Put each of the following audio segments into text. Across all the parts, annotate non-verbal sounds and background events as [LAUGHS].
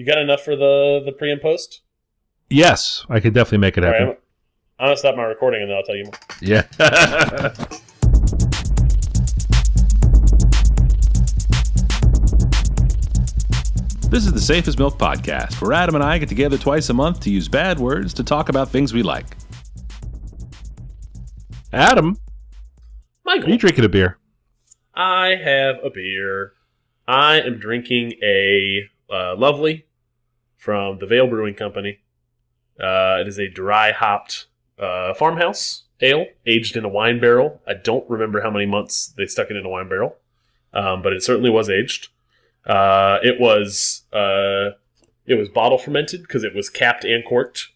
You got enough for the the pre and post? Yes, I could definitely make it All happen. right, I'm, I'm gonna stop my recording and then I'll tell you more. Yeah. [LAUGHS] This is the Safe as Milk podcast, where Adam and I get together twice a month to use bad words to talk about things we like. Adam, are Michael, you drinking a beer? I have a beer. I am drinking a uh, lovely from the Veil Brewing Company. Uh, it is a dry hopped uh, farmhouse ale aged in a wine barrel. I don't remember how many months they stuck it in a wine barrel, um, but it certainly was aged. Uh, it was uh, it was bottle fermented because it was capped and corked,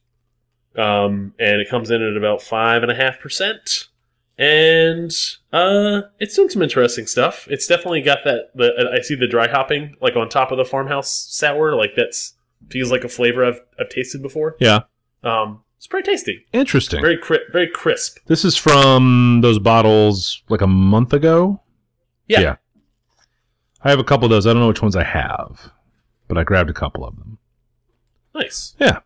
um, and it comes in at about five and a half percent and uh, it's doing some interesting stuff. It's definitely got that. The I see the dry hopping like on top of the farmhouse sour. Like that's feels like a flavor I've I've tasted before. Yeah. Um, it's pretty tasty. Interesting. Very cri- very crisp. This is from those bottles like a month ago. Yeah. Yeah. I have a couple of those. I don't know which ones I have, but I grabbed a couple of them. Nice. Yeah.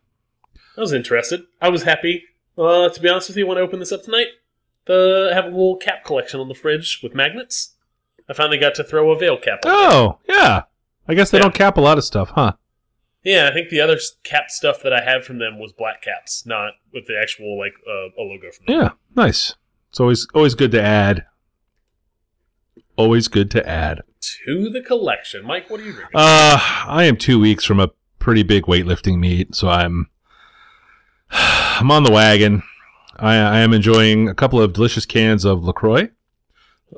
I was interested. I was happy. Uh, to be honest with you, when I opened this up tonight, the I have a little cap collection on the fridge with magnets. I finally got to throw a veil cap. on there. Oh, yeah. I guess they Yeah. don't cap a lot of stuff, huh? Yeah, I think the other cap stuff that I had from them was black caps, not with the actual like uh, a logo from them. Yeah, nice. It's always always good to add. Always good to add. To the collection, Mike. What are you drinking? Uh, I am two weeks from a pretty big weightlifting meet, so I'm I'm on the wagon. I, I am enjoying a couple of delicious cans of Lacroix.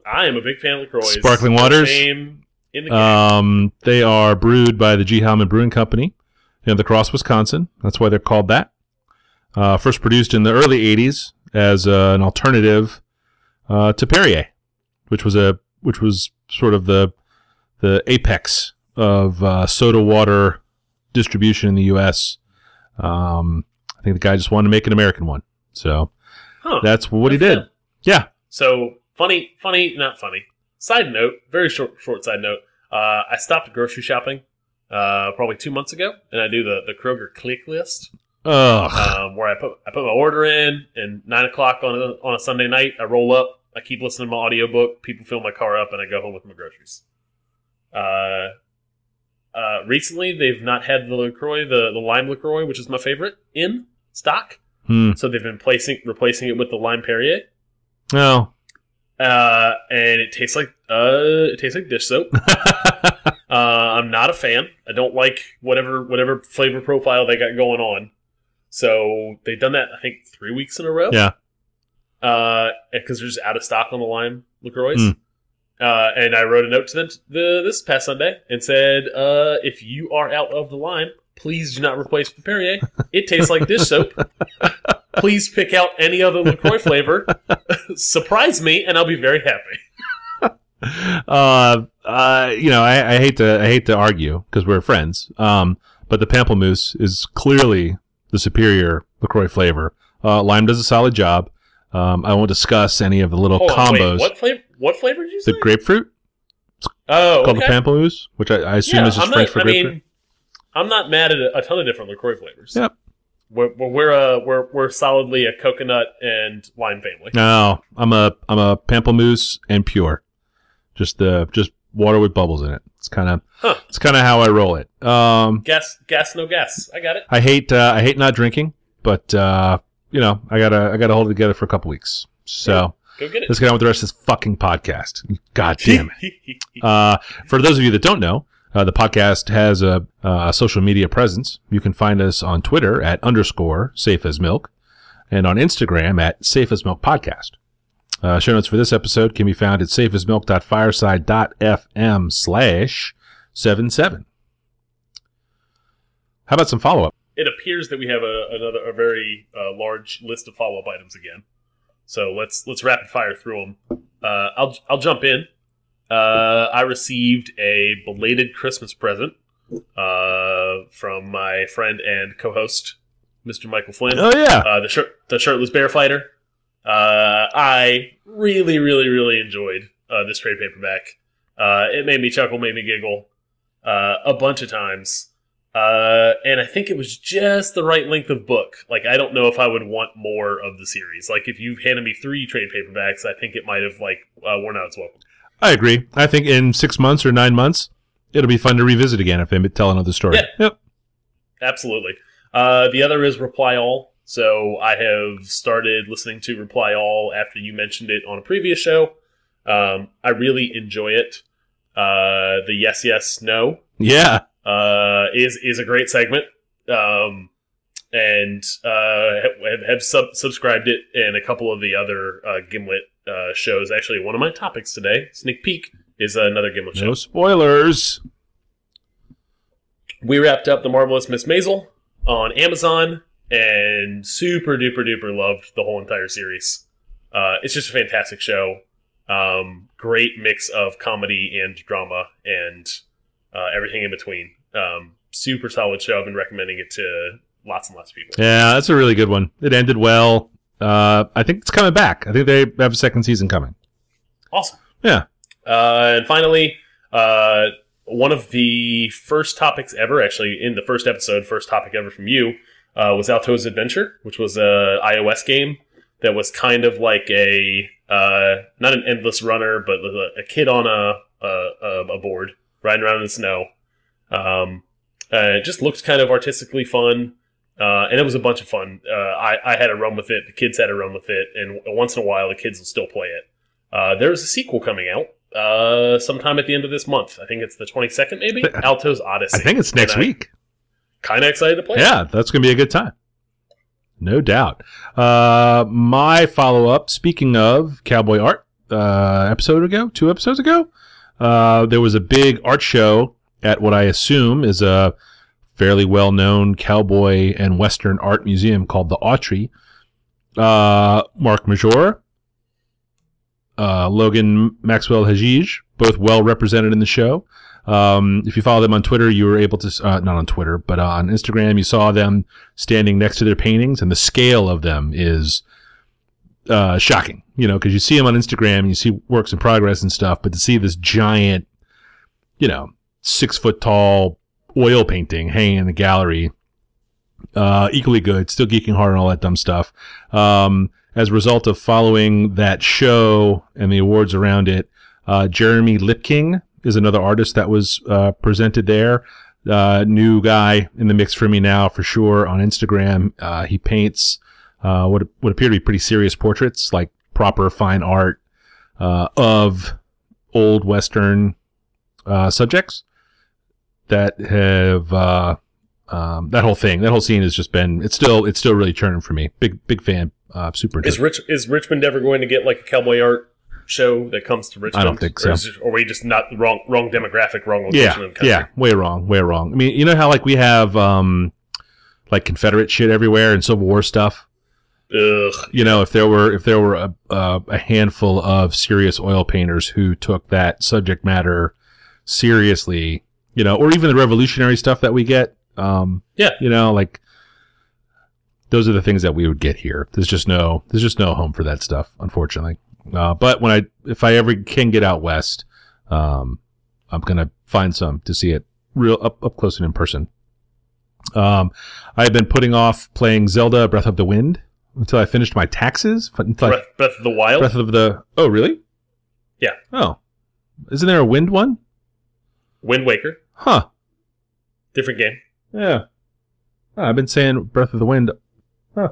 I am a big fan of Lacroix. Sparkling waters? Same in the. Um, they are brewed by the G. Heileman Brewing Company in La Crosse, Wisconsin. That's why they're called that. Uh, first produced in the early '80s as uh, an alternative uh, to Perrier, which was a which was sort of the the apex of uh, soda water distribution in the U.S. Um, I think the guy just wanted to make an American one, so huh. that's what he did. Yeah. So funny, funny, not funny. Side note, very short, short side note. Uh, I stopped grocery shopping uh, probably two months ago, and I do the the Kroger click list. Um, where I put I put my order in, and nine o'clock on a, on a Sunday night, I roll up. I keep listening to my audiobook. People fill my car up, and I go home with my groceries. Uh, uh, recently, they've not had the Lacroix, the the lime Lacroix, which is my favorite, in stock. Hmm. So they've been placing replacing it with the lime Perrier, No. Uh, and it tastes like uh, it tastes like dish soap. [LAUGHS] Uh, I'm not a fan. I don't like whatever whatever flavor profile they got going on. So they've done that I think three weeks in a row. Yeah. Because they're just out of stock on the lime Lacroix. Mm. Uh, and I wrote a note to them the, this past Sunday and said, uh, if you are out of the lime, please do not replace the Perrier. It tastes like dish soap. [LAUGHS] please pick out any other Lacroix flavor. [LAUGHS] Surprise me, and I'll be very happy. [LAUGHS] uh, uh, you know, I, I hate to I hate to argue because we're friends. Um, but the pamplemousse is clearly the superior Lacroix flavor. Uh, lime does a solid job. Um, I won't discuss any of the little Hold on, wait, combos. what flavor? What flavor did you say? the grapefruit oh, called okay. the pamplemousse, which I, I assume yeah, is just I'm French not, for I grapefruit. mean, I'm not mad at a, a ton of different Lacroix flavors. Yep. We're we're we're, uh, we're we're solidly a coconut and lime family. no, I'm a I'm a pamplemousse and pure, just the just water with bubbles in it. It's kind of Huh. it's kind of how I roll it. Um, Gas, gas, no gas. I got it. I hate uh, I hate not drinking, but uh, you know I gotta I gotta hold it together for a couple weeks. So Go get it. let's get on with the rest of this fucking podcast. God [LAUGHS] damn it! Uh, for those of you that don't know, uh, the podcast has a, a social media presence. You can find us on Twitter at underscore safe as milk, and on Instagram at safe as milk podcast. Uh, show notes for this episode can be found at safeasmilk.fireside.fm slash seven seven. How about some follow up? it appears that we have a, another a very uh, large list of follow up items again. So let's let's rapid fire through them. Uh, I'll I'll jump in. Uh, I received a belated Christmas present uh, from my friend and co-host, Mr. Michael Flynn. Oh yeah, uh, the shirt, the shirtless bear fighter. Uh, I really, really, really enjoyed uh, this trade paperback. Uh, it made me chuckle, made me giggle uh, a bunch of times. Uh, and I think it was just the right length of book. Like, I don't know if I would want more of the series. Like, if you handed me three trade paperbacks, I think it might have like uh, worn out its welcome. I agree. I think in six months or nine months, it'll be fun to revisit again if they tell another story. Yeah. Yep. Absolutely. Uh, the other is Reply All. So I have started listening to Reply All after you mentioned it on a previous show. Um, I really enjoy it. Uh, the yes, yes, no Yeah. uh, is is a great segment, um, and uh, have, have sub- subscribed it and a couple of the other uh, Gimlet uh, shows. Actually, one of my topics today, sneak peek, is another Gimlet show. No spoilers. we wrapped up the marvelous Miss Maisel on Amazon, and super duper duper loved the whole entire series. Uh, it's just a fantastic show. Um, great mix of comedy and drama and uh, everything in between. Um, super solid show. I've been recommending it to lots and lots of people. Yeah, that's a really good one. It ended well. Uh, I think it's coming back. I think they have a second season coming. Awesome. Yeah. Uh, and finally, uh, one of the first topics ever, actually in the first episode, first topic ever from you, uh, was Alto's Adventure, which was a iOS game that was kind of like a uh, not an endless runner, but a, kid on a, a a board riding around in the snow. Um, uh, it just looked kind of artistically fun. Uh, and it was a bunch of fun. Uh, I, I had a run with it. The kids had a run with it, and once in a while, the kids will still play it. Uh, there's a sequel coming out uh, sometime at the end of this month. I think it's the 22nd, maybe. Alto's Odyssey. I think it's next And week. Kind of excited to play. it. Yeah, that's going to be a good time. No doubt. Uh, my follow up, speaking of cowboy art, uh, episode ago, two episodes ago, uh, there was a big art show at what I assume is a fairly well known cowboy and western art museum called the Autry. Uh, Mark Maggiori, uh, Logan Maxwell Hagege, both well represented in the show. Um, if you follow them on Twitter, you were able to, uh, not on Twitter, but on Instagram, you saw them standing next to their paintings, and the scale of them is uh, shocking. You know, because you see them on Instagram, and you see works in progress and stuff, but to see this giant, you know, six foot tall oil painting hanging in the gallery, uh, equally good, still geeking hard and all that dumb stuff. Um, as a result of following that show and the awards around it, uh, Jeremy Lipking is another artist that was uh, presented there. Uh, new guy in the mix for me now for sure on Instagram. Uh, he paints uh, what would appear to be pretty serious portraits, like proper fine art uh, of old Western uh, subjects that have uh, um, that whole thing. That whole scene has just been. It's still it's still really churning for me. Big big fan. Uh, super. Is. Rich is Richmond ever going to get like a cowboy art show that comes to Richmond? I don't think so. Or, it, or are we just not wrong wrong demographic, wrong location yeah, yeah, way wrong, way wrong. I mean, you know how like we have um, like Confederate shit everywhere and Civil War stuff. Ugh. You know, if there were if there were a, a, a handful of serious oil painters who took that subject matter seriously, you know, or even the revolutionary stuff that we get, um, Yeah. you know, like those are the things that we would get here. There's just no there's just no home for that stuff, unfortunately. Uh, but when I if I ever can get out west, um, I'm gonna find some to see it real up up close and in person. Um, I've been putting off playing Zelda Breath of the Wind until I finished my taxes. Until I, Breath, Breath of the Wild. Breath of the oh really? Yeah. Oh, isn't there a wind one? Wind Waker. Huh. Different game. Yeah. Oh, I've been saying Breath of the Wind. Huh.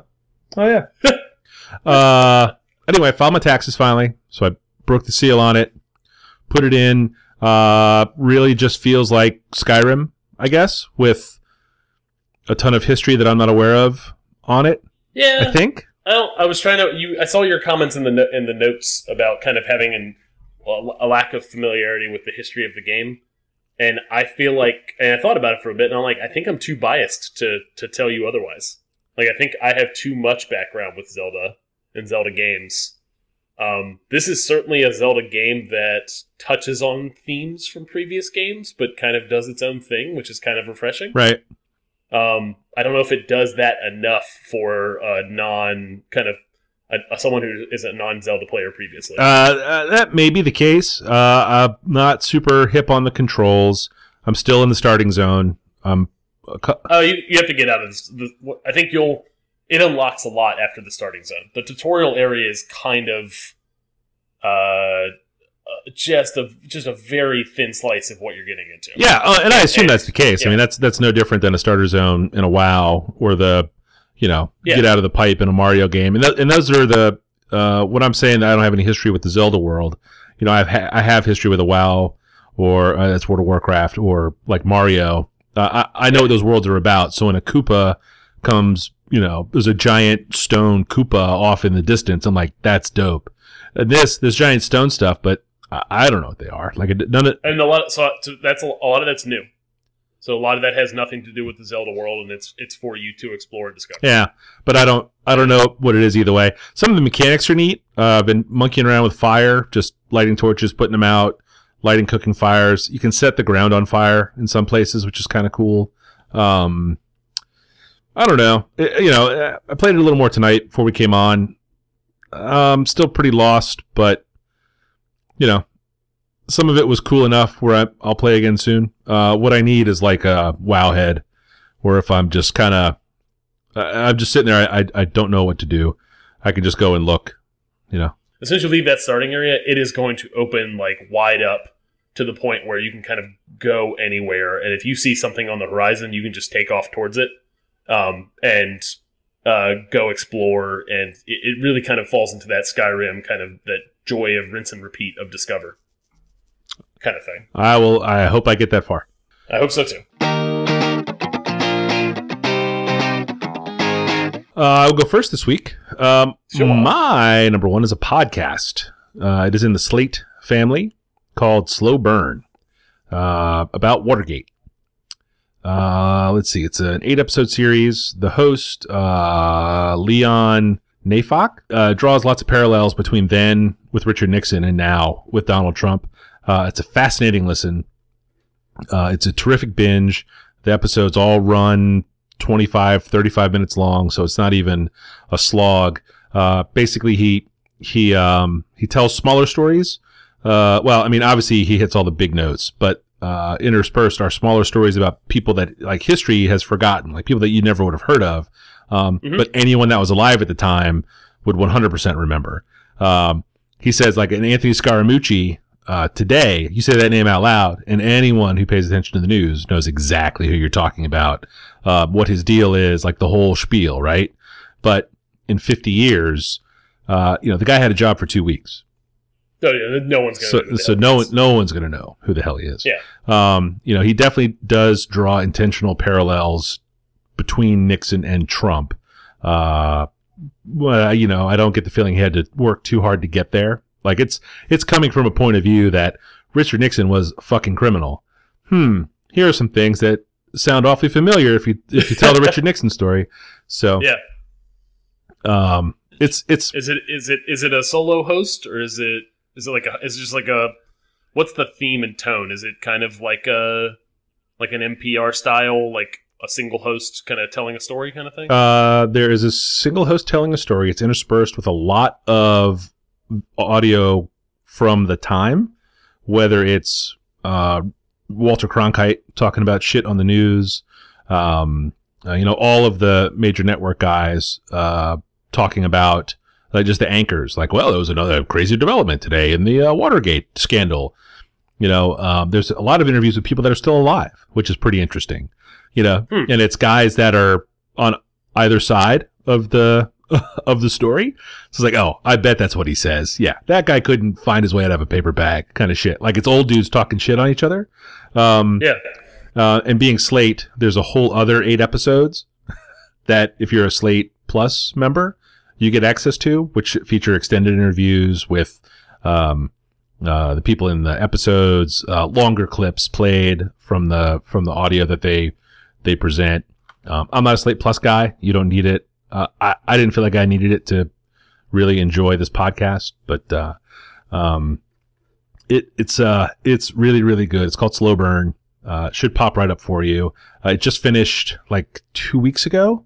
Oh yeah. [LAUGHS] uh. Anyway, I filed my taxes finally, so I broke the seal on it, put it in. Uh, really just feels like Skyrim, I guess, with a ton of history that I'm not aware of on it. Yeah. I think. I don't. I was trying to. You. I saw your comments in the no, in the notes about kind of having an, a lack of familiarity with the history of the game, and I feel like, and I thought about it for a bit, and I'm like, I think I'm too biased to to tell you otherwise. Like, I think I have too much background with Zelda and Zelda games. Um, this is certainly a Zelda game that touches on themes from previous games, but kind of does its own thing, which is kind of refreshing. Right. Um, I don't know if it does that enough for a non kind of a, someone who is a non Zelda player previously. Uh, uh, that may be the case. Uh, I'm not super hip on the controls. I'm still in the starting zone. I'm Oh, you, you have to get out of this. The, I think you'll. It unlocks a lot after the starting zone. The tutorial area is kind of, uh, uh, just a just a very thin slice of what you're getting into. yeah, uh, and I assume that's the case. I mean, that's that's no different than a starter zone in a WoW or the, you know, Yeah. get out of the pipe in a Mario game, and th- and those are the uh, what I'm saying. I don't have any history with the Zelda world. You know, I've ha- I have history with a WoW or uh, that's World of Warcraft or like Mario. Uh, I I know what those worlds are about. So when a Koopa comes, you know, there's a giant stone Koopa off in the distance. I'm like, that's dope. And this this giant stone stuff, but I, I don't know what they are. Like none of and a lot. So, so that's a, a lot of that's new. So a lot of that has nothing to do with the Zelda world, and it's it's for you to explore and discover. Yeah, but I don't I don't know what it is either way. Some of the mechanics are neat. Uh, I've been monkeying around with fire, just lighting torches, putting them out, lighting cooking fires. You can set the ground on fire in some places, which is kind of cool. Um, I don't know. I- you know, I played it a little more tonight before we came on. Um, still pretty lost, but you know, some of it was cool enough where I, I'll play again soon. Uh, what I need is like a Wowhead, where if I'm just kind of I'm just sitting there. I, I I don't know what to do. I can just go and look. You know. As soon as you leave that starting area, it is going to open like wide up to the point where you can kind of go anywhere. And if you see something on the horizon, you can just take off towards it um, and uh, go explore. And it, it really kind of falls into that Skyrim kind of that joy of rinse and repeat of discover kind of thing. I will. I hope I get that far. I hope so too. Uh, I'll go first this week. Um, Sure. My number one is a podcast. Uh, it is in the Slate family called Slow Burn uh, about Watergate. Uh, let's see. It's an eight episode series. The host, uh, Leon Neyfakh, uh, draws lots of parallels between then with Richard Nixon and now with Donald Trump. Uh, it's a fascinating listen. Uh, it's a terrific binge. The episodes all run 25, 35 minutes long, so it's not even a slog. Uh, basically, he he um, he tells smaller stories. Uh, well, I mean, obviously he hits all the big notes, but uh, interspersed are smaller stories about people that like history has forgotten, like people that you never would have heard of. Um, Mhm. But anyone that was alive at the time would 100% remember. Um, he says like an Anthony Scaramucci uh, today, you say that name out loud, and anyone who pays attention to the news knows exactly who you're talking about, uh, what his deal is, like the whole spiel, right? But in 50 years, uh, you know, the guy had a job for two weeks, No, yeah, no one's going so to. so no one no one's gonna know who the hell he is. Yeah. Um, you know, he definitely does draw intentional parallels between Nixon and Trump. Uh, well, you know, I don't get the feeling he had to work too hard to get there. Like it's it's coming from a point of view that Richard Nixon was a fucking criminal. Hmm. Here are some things that sound awfully familiar if you if you tell the Richard [LAUGHS] Nixon story. So Yeah. um, it's it's Is it is it is it a solo host or is it is it like a is it just like a what's the theme and tone? Is it kind of like a like an NPR style, like a single host kind of telling a story kind of thing? Uh, there is a single host telling a story. It's interspersed with a lot of audio from the time, whether it's uh, Walter Cronkite talking about shit on the news, um, uh, you know, all of the major network guys uh, talking about like just the anchors, like, well, there was another crazy development today in the uh, Watergate scandal. You know, um, there's a lot of interviews with people that are still alive, which is pretty interesting. You know, Hmm. and it's guys that are on either side of the of the story. So it's like, oh, I bet that's what he says. Yeah, that guy couldn't find his way out of a paper bag, kind of shit. Like it's old dudes talking shit on each other. Um, yeah. uh, and being Slate, there's a whole other eight episodes [LAUGHS] that if you're a Slate Plus member, you get access to, which feature extended interviews with um, uh, the people in the episodes, uh, longer clips played from the from the audio that they they present. Um, I'm not a Slate Plus guy. You don't need it. Uh, I I didn't feel like I needed it to really enjoy this podcast, but uh, um, it it's uh it's really really good. It's called Slow Burn. Uh, should pop right up for you. Uh, it just finished like two weeks ago.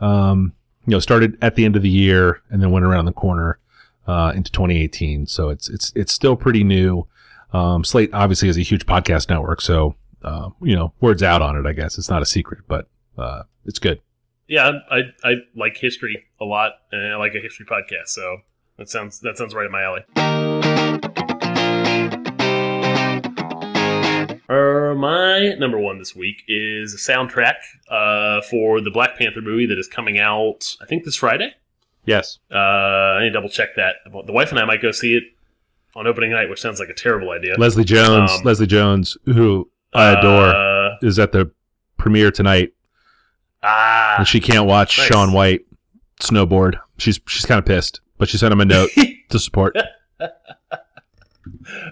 Um, you know, started at the end of the year and then went around the corner uh, into 2018. So it's it's it's still pretty new. Um, Slate obviously is a huge podcast network, so uh, you know, words out on it. I guess it's not a secret, but uh, it's good. Yeah, I I like history a lot, and I like a history podcast. So that sounds that sounds right in my alley. Uh, my number one this week is a soundtrack uh, for the Black Panther movie that is coming out, I think, this Friday. Yes. Uh, I need to double check that. The wife and I might go see it on opening night, which sounds like a terrible idea. Leslie Jones, Um, Leslie Jones, who I adore, Uh, is at the premiere tonight, ah, and she can't watch nice. Shaun White snowboard. She's she's kind of pissed, but she sent him a note [LAUGHS] to support. [LAUGHS]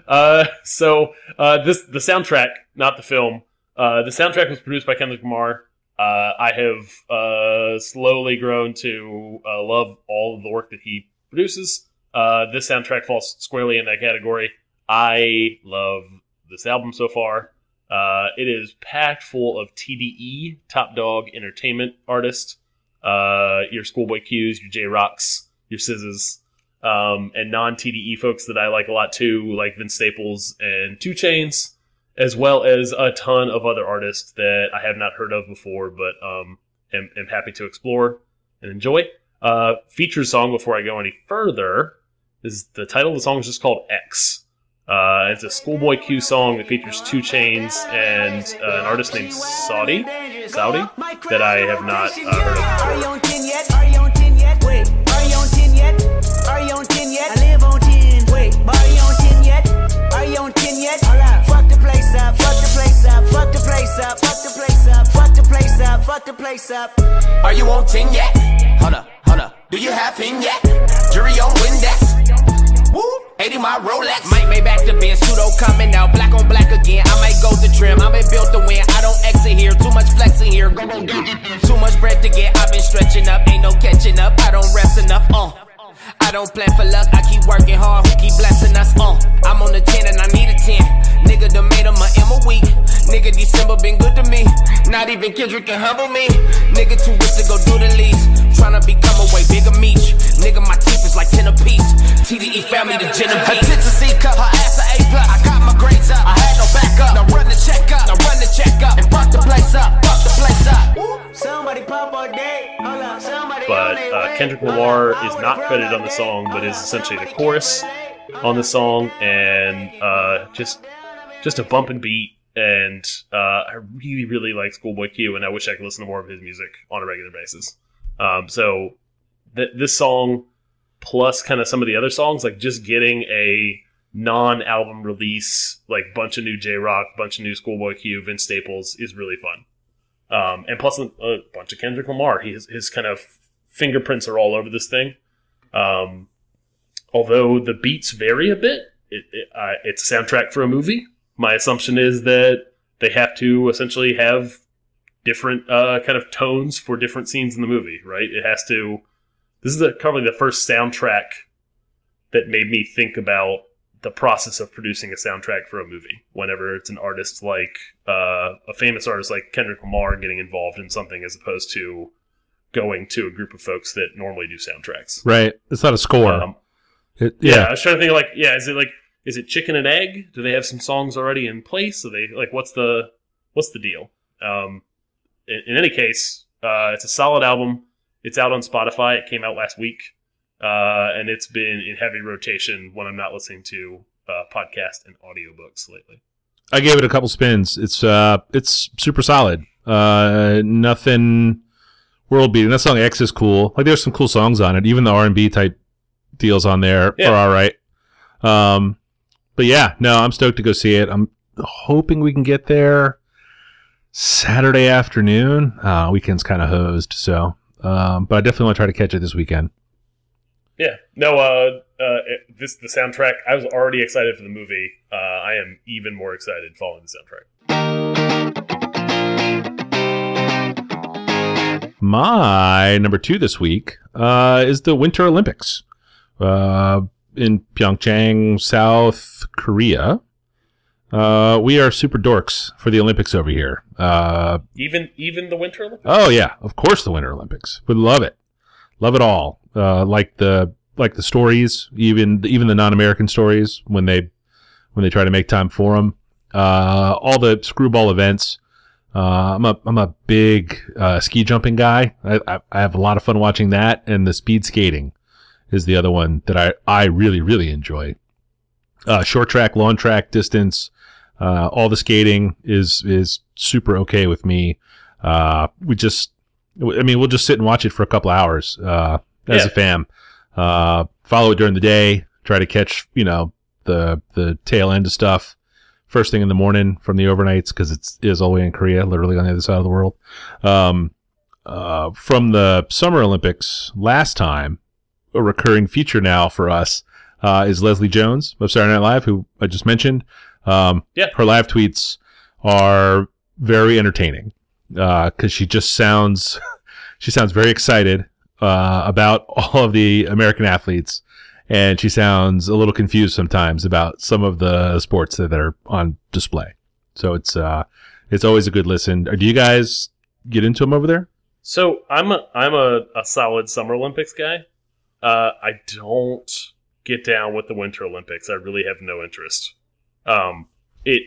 Uh, so uh, this the soundtrack, not the film. Uh, the soundtrack was produced by Kendrick Lamar. Uh, I have uh, slowly grown to uh, love all of the work that he produces. Uh, this soundtrack falls squarely in that category. I love this album so far. Uh, it is packed full of TDE, top dog entertainment artists. Uh, your Schoolboy Q's, your Jay Rocks, your SZAs, um, and non TDE folks that I like a lot too, like Vince Staples and 2 Chainz, as well as a ton of other artists that I have not heard of before, but um, am, am happy to explore and enjoy. Uh, featured song before I go any further is the title of the song is just called X. Uh, it's a Schoolboy Q song that features 2 Chainz and uh, an artist named Saudi, Saudi, that I have not uh, heard of before. Are you on 10 yet? Are you on 10 yet? Are you on 10 yet? Are you on 10 yet? I live on 10. Wait, are you on 10 yet? Are you on 10 yet? Fuck the place up, fuck the place up, fuck the place up, fuck the place up, fuck the place up, fuck the place up. Are you on 10 yet? Hold up, hold up. Do you have pin yet? Jury on Windex. Woo! 80 my Rolex. Mike made back to Ben. Pseudo coming out. Black on black again. I might go to trim. I been built to win. I don't exit here. Too much flexing here. Go. Too much bread to get. I've been stretching up. Ain't no catching up. I don't rest enough. Uh. I don't plan for luck. I keep working hard. Who keep blessing us? Uh. I'm on the 10 and I need a 10. Nigga done made him a M a week. Nigga December been good to me. Not even Kendrick can humble me. Nigga too rich to go do the least. Tryna become a way bigger meat. Nigga, my teeth is like 10 apiece. TDE family to Genevieve. Her tits a C cup, her ass a A plus. I got my grades up. I had no backup. Now run the check up. Now run the check up. And fuck the place up. Fuck the place up. Somebody pop all day. Hold up, somebody but uh. Kendrick Lamar is not credited on the song, but is essentially the chorus on the song, and uh, just just a bump and beat. And uh, I really, really like Schoolboy Q, and I wish I could listen to more of his music on a regular basis. Um, so th- this song, plus kind of some of the other songs, like just getting a non-album release, like bunch of new Jay Rock, bunch of new Schoolboy Q, Vince Staples, is really fun. Um, and plus a, a bunch of Kendrick Lamar. His his kind of fingerprints are all over this thing. Um, although the beats vary a bit, it, it, uh, it's a soundtrack for a movie. My assumption is that they have to essentially have different uh, kind of tones for different scenes in the movie, right? It has to. This is the, probably the first soundtrack that made me think about the process of producing a soundtrack for a movie. Whenever it's an artist like uh, a famous artist like Kendrick Lamar getting involved in something, as opposed to going to a group of folks that normally do soundtracks. Right. It's not a score. Um, It- yeah. yeah. I was trying to think like, yeah, is it like, is it chicken and egg? Do they have some songs already in place? Are they like, what's the, what's the deal? Um, in, in any case, uh, it's a solid album. It's out on Spotify. It came out last week, uh, and it's been in heavy rotation when I'm not listening to uh, podcast and audiobooks lately. I gave it a couple spins. It's uh, it's super solid. Uh, nothing world beating. That song X is cool. Like there's some cool songs on it. Even the R and B type deals on there Yeah. are all right. Um, but yeah, no, I'm stoked to go see it. I'm hoping we can get there Saturday afternoon. Uh, weekend's kind of hosed, so. Um, but I definitely want to try to catch it this weekend. Yeah. No, uh, uh, this the soundtrack. I was already excited for the movie. Uh, I am even more excited following the soundtrack. My number two this week uh, is the Winter Olympics uh, in Pyeongchang, South Korea. Uh, we are super dorks for the Olympics over here. Uh, Even even the Winter Olympics. oh yeah, of course the Winter Olympics. We love it, love it all. Uh, like the like the stories, even even the non-American stories when they when they try to make time for them. Uh, all the screwball events. Uh, I'm a I'm a big uh, ski jumping guy. I, I I have a lot of fun watching that, and the speed skating is the other one that I I really really enjoy. Uh, short track, long track, distance, uh, all the skating is is super okay with me. Uh, we just, I mean, we'll just sit and watch it for a couple hours uh, as Yeah. a fam. Uh, follow it during the day. Try to catch you know the the tail end of stuff first thing in the morning from the overnights because it's is all the way in Korea, literally on the other side of the world. Um, uh, from the Summer Olympics last time, a recurring feature now for us uh, is Leslie Jones of Saturday Night Live, who I just mentioned. Um, Yeah. her live tweets are very entertaining because she just sounds [LAUGHS] she sounds very excited uh, about all of the American athletes, and she sounds a little confused sometimes about some of the sports that are on display. So it's uh, it's always a good listen. Do you guys get into them over there? So I'm a I'm a, a solid Summer Olympics guy. Uh, I don't get down with the Winter Olympics. I really have no interest. Um, it,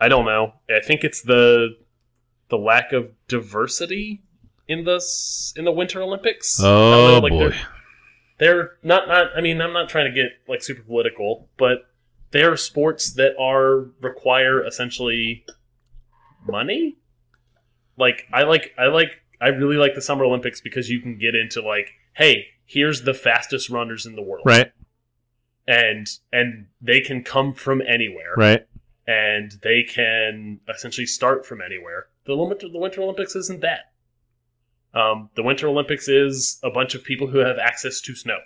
I don't know. I think it's the the lack of diversity in the in the Winter Olympics. Oh know, like, boy, they're- they're not not i mean i'm not trying to get like super political but they're sports that are require essentially money like i like i like i really like the summer olympics because you can get into like hey here's the fastest runners in the world right, and and they can come from anywhere right. and they can essentially start from anywhere. The winter, the Winter Olympics isn't that. Um, the Winter Olympics is a bunch of people who have access to snow.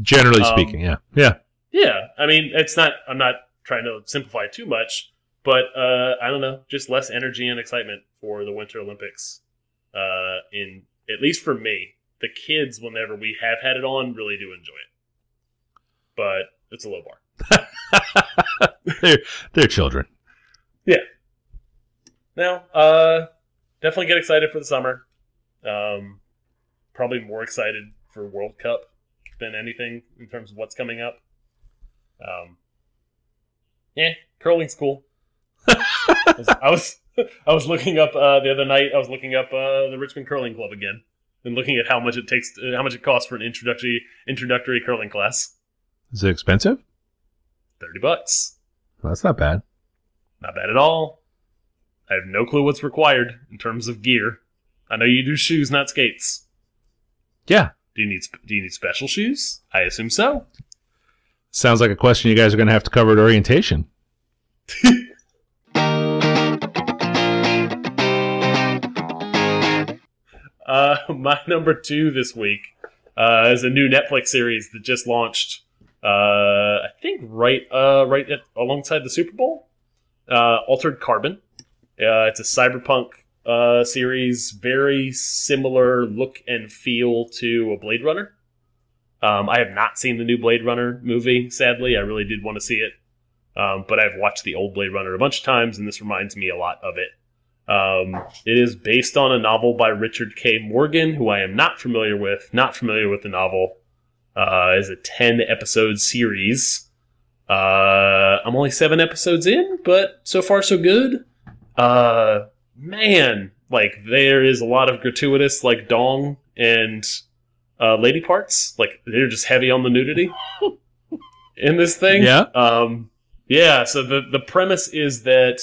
Generally Um, speaking, yeah, yeah. Yeah, I mean, it's not. I'm not trying to simplify too much, but uh, I don't know, just less energy and excitement for the Winter Olympics. Uh, in at least for me, the kids, whenever we have had it on, really do enjoy it. But it's a low bar. [LAUGHS] they're they're children. Yeah. Now, uh, definitely get excited for the summer. Um, probably more excited for World Cup than anything in terms of what's coming up. Um, yeah, curling's cool. [LAUGHS] I was I was, looking up uh, the other night. I was looking up uh, the Richmond Curling Club again and looking at how much it takes, uh, how much it costs for an introductory introductory curling class. Is it expensive? Thirty bucks. Well, that's not bad. Not bad at all. I have no clue what's required in terms of gear. I know you do shoes, not skates. Yeah, Do you need do you need special shoes? I assume so. sounds like a question you guys are going to have to cover at orientation. [LAUGHS] Uh, [LAUGHS] my number two this week uh, is a new Netflix series that just launched. Uh, I think right uh, right at, alongside the Super Bowl. Uh, Altered Carbon. Uh, it's a cyberpunk uh, series, very similar look and feel to a Blade Runner. Um, I have not seen the new Blade Runner movie. Sadly, I really did want to see it, um, but I've watched the old Blade Runner a bunch of times, and this reminds me a lot of it. Um, it is based on a novel by Richard K. Morgan, who I am not familiar with. Not familiar with the novel. Uh, is a ten episode series. Uh, I'm only seven episodes in, but so far so good. Uh, man, like there is a lot of gratuitous like dong and uh, lady parts. Like they're just heavy on the nudity [LAUGHS] in this thing. Yeah. Um, yeah. So the the premise is that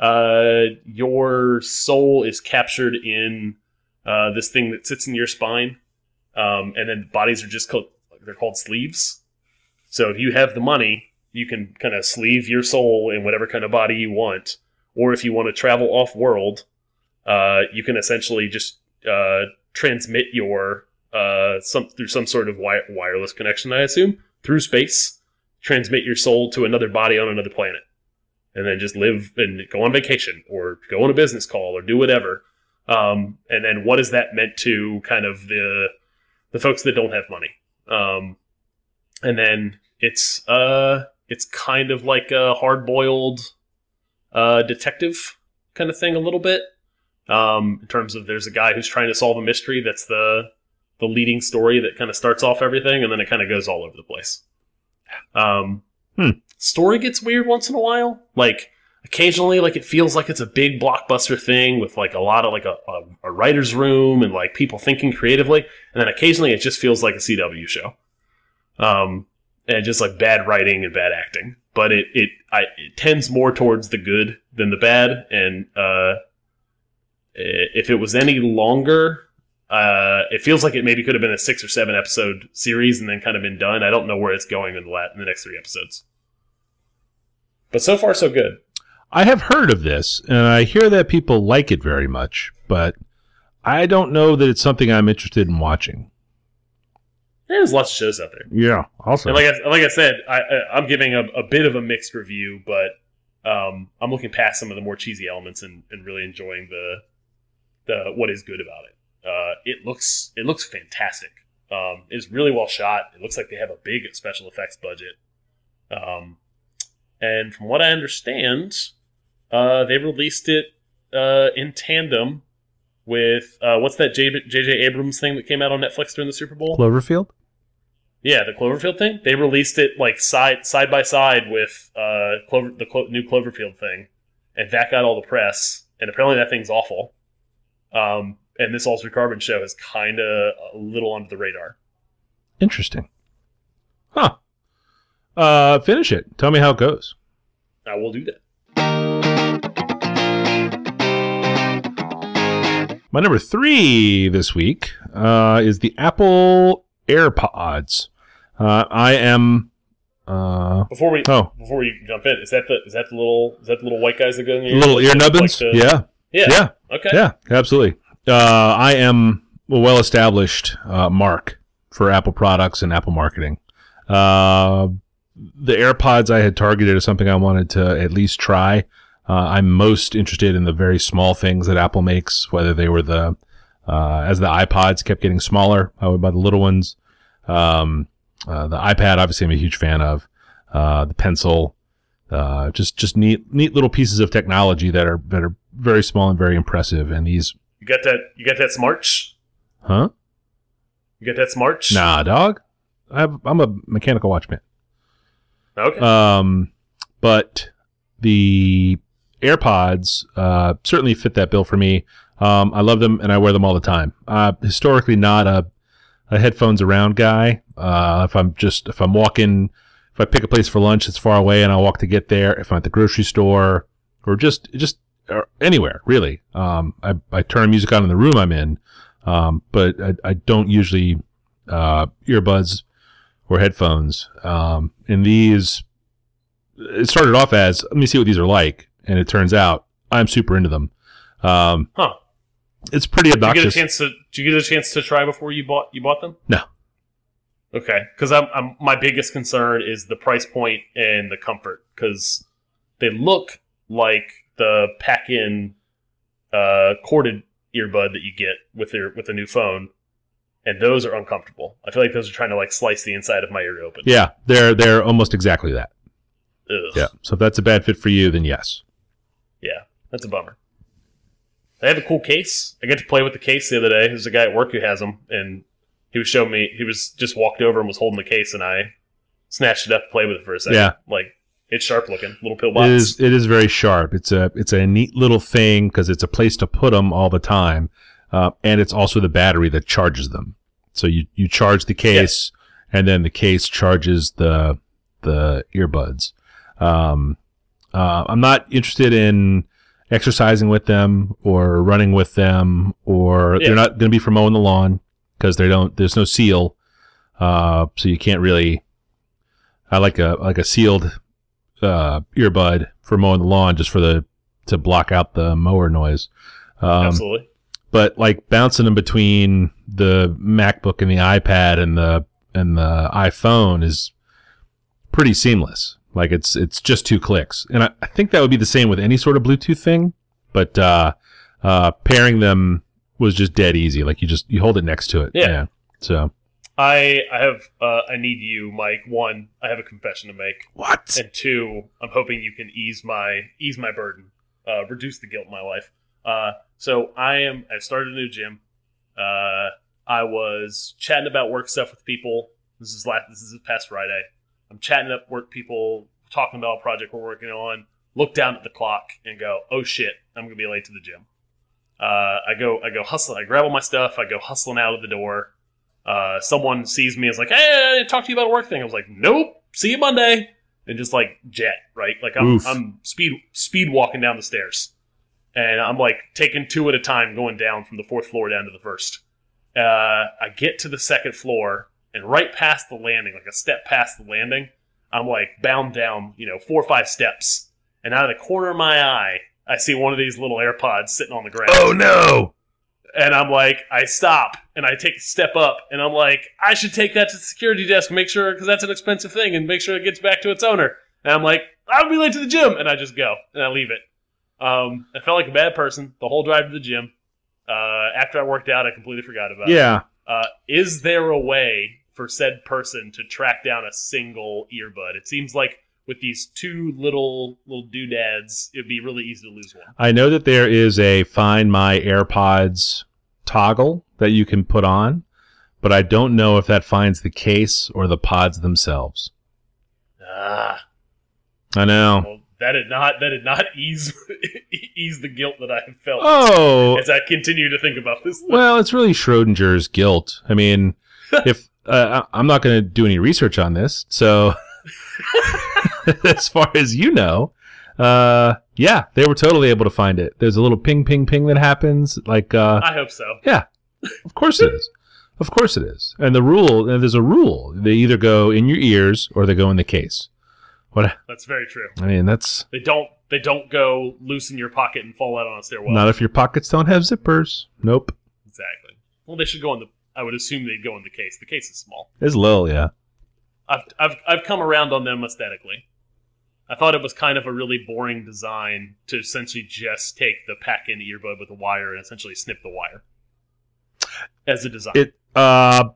uh, your soul is captured in uh, this thing that sits in your spine, um, and then bodies are just called they're called sleeves. So if you have the money, you can kind of sleeve your soul in whatever kind of body you want, or if you want to travel off world, uh, you can essentially just uh, transmit your uh, some through some sort of wi- wireless connection, I assume, through space, transmit your soul to another body on another planet and then just live and go on vacation or go on a business call or do whatever. Um, and then what is that meant to kind of the the folks that don't have money? Um, and then it's uh it's kind of like a hard boiled uh, detective kind of thing a little bit. Um, in terms of there's a guy who's trying to solve a mystery that's the the leading story that kind of starts off everything, and then it kind of goes all over the place. Um, Hmm. Story gets weird once in a while. Like occasionally, like it feels like it's a big blockbuster thing with like a lot of like a, a, a writer's room and like people thinking creatively, and then occasionally it just feels like a CW show. Um, and just like bad writing and bad acting. But it it I, it tends more towards the good than the bad, and uh, if it was any longer, uh, it feels like it maybe could have been a six or seven episode series and then kind of been done. I don't know where it's going in the la- in the next three episodes. But so far, so good. I have heard of this, and I hear that people like it very much, but I don't know that it's something I'm interested in watching. There's lots of shows out there. Yeah, also. And like I, like I said, I, I'm giving a, a bit of a mixed review, but um, I'm looking past some of the more cheesy elements and, and really enjoying the the what is good about it. Uh, it looks it looks fantastic. Um, it's really well shot. It looks like they have a big special effects budget. Um, and from what I understand, uh, they released it uh, in tandem with uh, what's that J.J. Abrams thing that came out on Netflix during the Super Bowl? Cloverfield? Yeah, the Cloverfield thing. They released it like side side by side with uh Clover, the Clo- new Cloverfield thing, and that got all the press. And apparently that thing's awful. Um, and this Altered Carbon show is kind of a little under the radar. Interesting. Huh. Uh, finish it. Tell me how it goes. I will do that. My number three this week uh, is the Apple AirPods. Uh, I am. Uh, Before we oh, before we jump in, is that the is that the little is that the little white guys that go in your little ear nubbins. like the- yeah, yeah, yeah, Okay. yeah, absolutely. Uh, I am a well established uh, mark for Apple products and Apple marketing. The AirPods I had targeted as something I wanted to at least try. Uh, I'm most interested in the very small things that Apple makes, whether they were the uh, as the iPods kept getting smaller, I would buy the little ones. Um, uh, the iPad, obviously, I'm a huge fan of. Uh, the pencil, uh, just just neat neat little pieces of technology that are that are very small and very impressive. And these, You got that? You got that smarch? huh? You got that smarch? Nah, dog. I have, I'm a mechanical watchman. Okay. Um, but the AirPods uh, certainly fit that bill for me. Um, I love them and I wear them all the time. Uh, historically, not a, a headphones around guy. Uh, if I'm just if I'm walking, if I pick a place for lunch that's far away and I walk to get there, if I'm at the grocery store or just just or anywhere really, um, I, I turn music on in the room I'm in. Um, but I, I don't usually uh, earbuds or headphones. Um, and these, it started off as let me see what these are like, and it turns out I'm super into them. Um, Huh. It's pretty obnoxious. Did you get a chance to? Did you get a chance to try before you bought you bought them? No. Okay, because I'm, I'm my biggest concern is the price point and the comfort because they look like the pack-in uh, corded earbud that you get with your with a new phone, and those are uncomfortable. I feel like those are trying to like slice the inside of my ear open. Yeah, they're they're almost exactly that. Ugh. Yeah. So if that's a bad fit for you, then yes. Yeah, that's a bummer. I have a cool case. I get to play with the case the other day. There's a guy at work who has them, and he was showing me. He was just walked over and was holding the case, and I snatched it up, to play with it for a second. Yeah. like it's sharp looking, little pill box. It is it is very sharp. It's a it's a neat little thing because it's a place to put them all the time, uh, and it's also the battery that charges them. So you you charge the case, and then the case charges the the earbuds. Um, uh, I'm not interested in exercising with them or running with them, or Yeah. they're not going to be for mowing the lawn because they don't. There's no seal, uh, so you can't really. I like a like a sealed uh, earbud for mowing the lawn just for the to block out the mower noise. Um, Absolutely. But like bouncing them between the MacBook and the iPad and the and the iPhone is pretty seamless. Like it's it's just two clicks, and I, I think that would be the same with any sort of Bluetooth thing. But uh, uh, pairing them was just dead easy. Like you just you hold it next to it. Yeah. So I I have uh, I need you, Mike. One, I have a confession to make, what? and two, I'm hoping you can ease my ease my burden, uh, reduce the guilt in my life. Uh, so I am. I started a new gym. Uh, I was chatting about work stuff with people. This is last. This is past Friday. I'm chatting up work people, talking about a project we're working on, look down at the clock and go, "Oh shit, I'm gonna be late to the gym." Uh, I go, I go hustling. I grab all my stuff. I go hustling out of the door. Uh, someone sees me. Is like, "Hey, I talk to you about a work thing." I was like, "Nope, see you Monday," and just like jet right. Like I'm, Oof. I'm speed speed walking down the stairs, and I'm like taking two at a time, going down from the fourth floor down to the first. Uh, I get to the second floor, and right past the landing, like a step past the landing, I'm like bound down, you know, four or five steps. And out of the corner of my eye, I see one of these little AirPods sitting on the ground. Oh no! And I'm like, I stop and I take a step up and I'm like, I should take that to the security desk and make sure, because that's an expensive thing, and make sure it gets back to its owner. And I'm like, I'll be late to the gym. And I just go and I leave it. Um, I felt like a bad person the whole drive to the gym. Uh, after I worked out, I completely forgot about it. Yeah. Uh, is there a way for said person to track down a single earbud? It seems like with these two little little doodads, it'd be really easy to lose one. I know that there is a Find My AirPods toggle that you can put on, but I don't know if that finds the case or the pods themselves. Ah, I know. That did not that did not ease [LAUGHS] ease the guilt that I felt Oh, as I continue to think about this. well, it's really Schrodinger's guilt. I mean, [LAUGHS] if uh, I'm not going to do any research on this, so [LAUGHS] as far as you know, uh, yeah, they were totally able to find it. There's a little ping, ping, ping that happens. Like, uh, I hope so. Yeah, of course it is. Of course it is. And the rule, and there's a rule. They either go in your ears or they go in the case. What? That's very true. I mean, that's They don't they don't go loose in your pocket and fall out on a stairwell. not if your pockets don't have zippers. Nope. exactly. Well, they should go in the. I would assume they'd go in the case. The case is small. It's little, yeah. I've, I've, I've come around on them aesthetically. I thought it was kind of a really boring design to essentially just take the pack in earbud with a wire and essentially snip the wire as a design. It. Uh,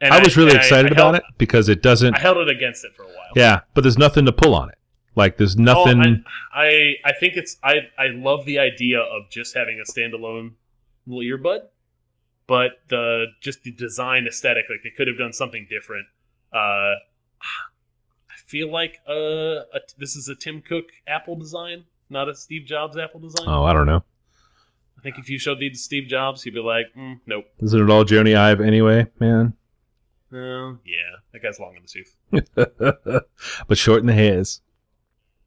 and I was really excited I about held- it because it doesn't. I held it against it for a while. Yeah, but there's nothing to pull on it. Like there's Oh, nothing. I, I I think it's I I love the idea of just having a standalone little earbud, but the just the design aesthetic, like they could have done something different. Uh, I feel like uh, a, this is a Tim Cook Apple design, not a Steve Jobs Apple design. oh, I don't know. I think if you showed these to Steve Jobs, he'd be like, mm, "Nope." Isn't it all Jony Ive anyway, man? Uh, yeah, that guy's long in the tooth. [LAUGHS] but short in the hairs.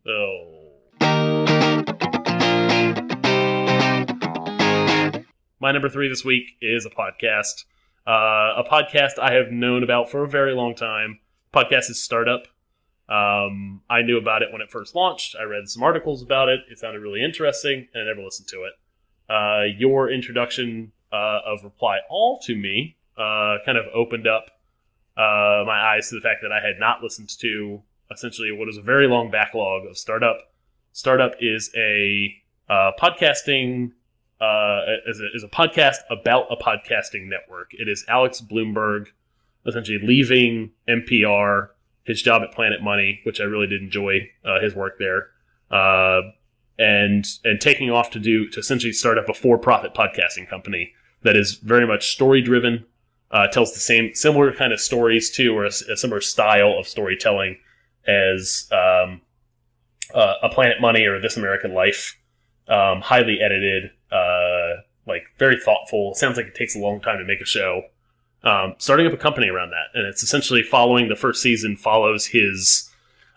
Oh. My number three this week is a podcast. Uh, a podcast I have known about for a very long time. Podcast is Startup. Um, I knew about it when it first launched. I read some articles about it. It sounded really interesting, and I never listened to it. Uh, your introduction uh, of Reply All to me uh, kind of opened up uh, my eyes to the fact that I had not listened to essentially what is a very long backlog of Startup. Startup is a uh, podcasting uh, is, a, is a podcast about a podcasting network. It is Alex Blumberg essentially leaving NPR, his job at Planet Money, which I really did enjoy uh, his work there, uh, and and taking off to do to essentially start up a for-profit podcasting company that is very much story driven. Uh, tells the same similar kind of stories too, or a similar style of storytelling as um, uh, a Planet Money or This American Life. Um, highly edited, uh, like very thoughtful. Sounds like it takes a long time to make a show. Um, starting up a company around that, and it's essentially following the first season follows his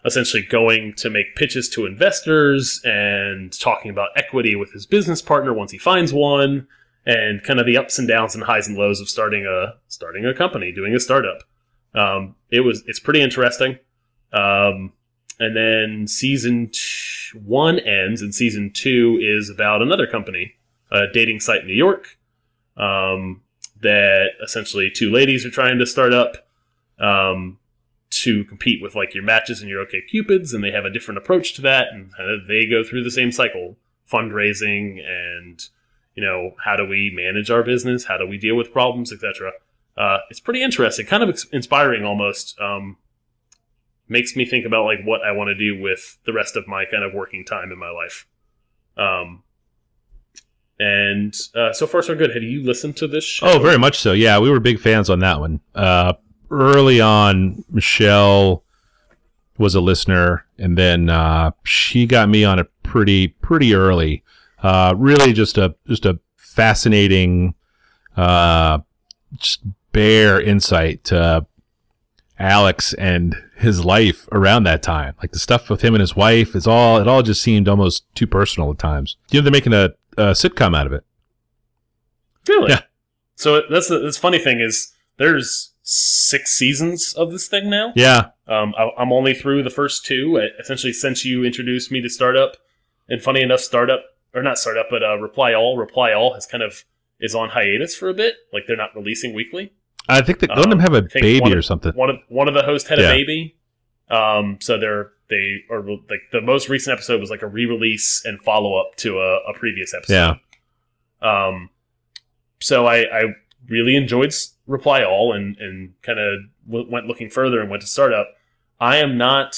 essentially going to make pitches to investors and talking about equity with his business partner once he finds one, and kind of the ups and downs and highs and lows of starting a starting a company, doing a startup. Um, it was it's pretty interesting. Um, and then season one ends, and season two is about another company, a dating site in New York, um, that essentially two ladies are trying to start up um, to compete with like your matches and your OkCupids, and they have a different approach to that, and they go through the same cycle, fundraising and you know how do we manage our business, how do we deal with problems, etc. Uh, it's pretty interesting, kind of inspiring almost. Um, makes me think about like what I want to do with the rest of my kind of working time in my life. Um, and uh, so far so good. Have you listened to this show? Oh, very much so. Yeah, we were big fans on that one. Uh, early on, Michelle was a listener, and then uh, she got me on it pretty pretty early. Uh, really, just a just a fascinating, uh, just bare insight to Alex and his life around that time. Like the stuff with him and his wife is all it all just seemed almost too personal at times. You know, they're making a, a sitcom out of it. Really? Yeah. So that's the that's funny thing is there's six seasons of this thing now. Yeah, Um, I, I'm only through the first two. Essentially, since you introduced me to Startup, and funny enough, Startup or not Startup, but uh, Reply All, Reply All has kind of is on hiatus for a bit. Like they're not releasing weekly. I think that don't Um, them have a baby one of- or something. One of one of the hosts had Yeah. a baby. Um, so they're they are like the most recent episode was like a re-release and follow up to a, a previous episode. Yeah, Um, so I, I really enjoyed Reply All and, and kind of went looking further and went to Startup. I am not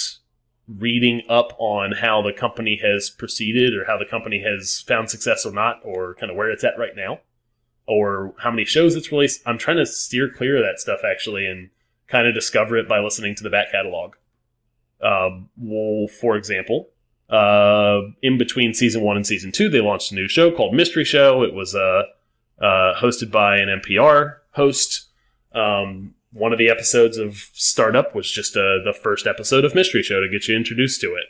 reading up on how the company has proceeded or how the company has found success or not, or kind of where it's at right now, or how many shows it's released. I'm trying to steer clear of that stuff actually and kind of discover it by listening to the back catalog. Um, well, for example, uh, in between season one and season two, they launched a new show called Mystery Show. It was uh, uh, hosted by an NPR host. Um, one of the episodes of Startup was just uh, the first episode of Mystery Show to get you introduced to it.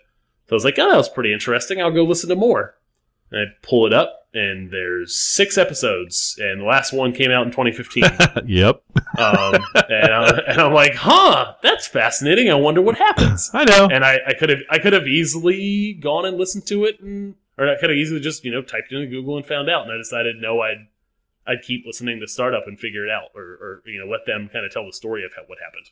So I was like, oh, that was pretty interesting. I'll go listen to more. And I pull it up, and there's six episodes, and the last one came out in 2015. [LAUGHS] yep. um, and, I, and I'm like, huh, that's fascinating. I wonder what happens [LAUGHS] I know. and I, I could have I could have easily gone and listened to it and or I could have easily just you know typed into Google and found out and I decided no I'd I'd keep listening to startup and figure it out or, or you know let them kind of tell the story of how, what happened.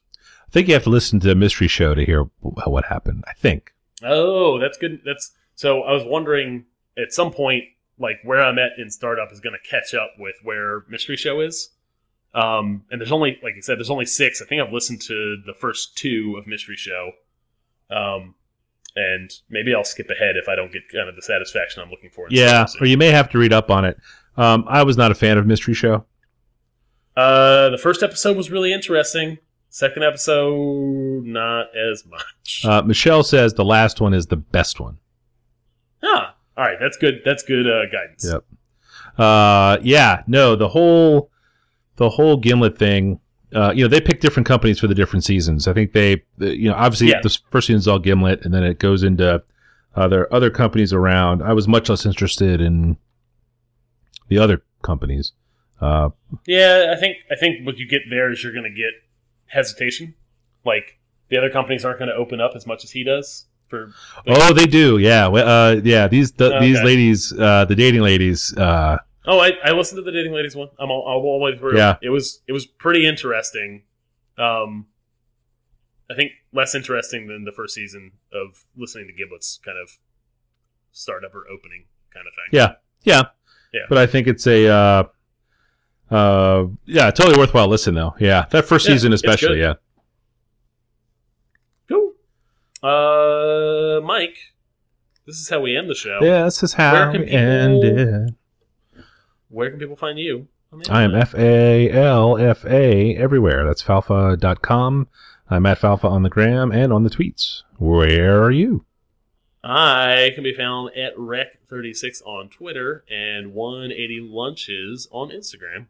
I think you have to listen to a mystery show to hear what happened. I think. Oh, that's good. That's so I was wondering at some point like where I'm at in startup is going to catch up with where mystery show is. Um, and there's only like I said there's only six. I think I've listened to the first two of mystery show. Um, and maybe I'll skip ahead if I don't get kind of the satisfaction I'm looking for. Yeah, or you may have to read up on it. Um, I was not a fan of mystery show. Uh, the first episode was really interesting. Second episode, not as much. Uh, Michelle says the last one is the best one. ah, all right, that's good. That's good uh, guidance. Yep. Uh, yeah, no, the whole the whole Gimlet thing. Uh, you know, they pick different companies for the different seasons. I think they, uh, you know, obviously Yeah. the first season is all Gimlet, and then it goes into uh, there are other companies around. I was much less interested in the other companies. Uh, Yeah, I think I think what you get there is you're going to get hesitation. Like the other companies aren't going to open up as much as he does. For oh, they do, yeah, uh, yeah. These the, these ladies, uh, the dating ladies, uh, oh, I, I listened to the dating ladies one. I'm all, all the way through. Yeah. it was it was pretty interesting. Um, I think less interesting than the first season of listening to Gimlet's kind of startup or opening kind of thing. Yeah, yeah, Yeah. But I think it's a, uh, uh, yeah, totally worthwhile listen though. Yeah, that first Yeah, season especially. Yeah. Cool. Uh, Mike, this is how we end the show. Yeah, this is Where how can we people- it. Where can people find you? I am? F A L F A everywhere. That's falfa.com. I'm at Falfa on the gram and on the tweets. Where are you? I can be found at Rec36 on Twitter and 180 Lunches on Instagram.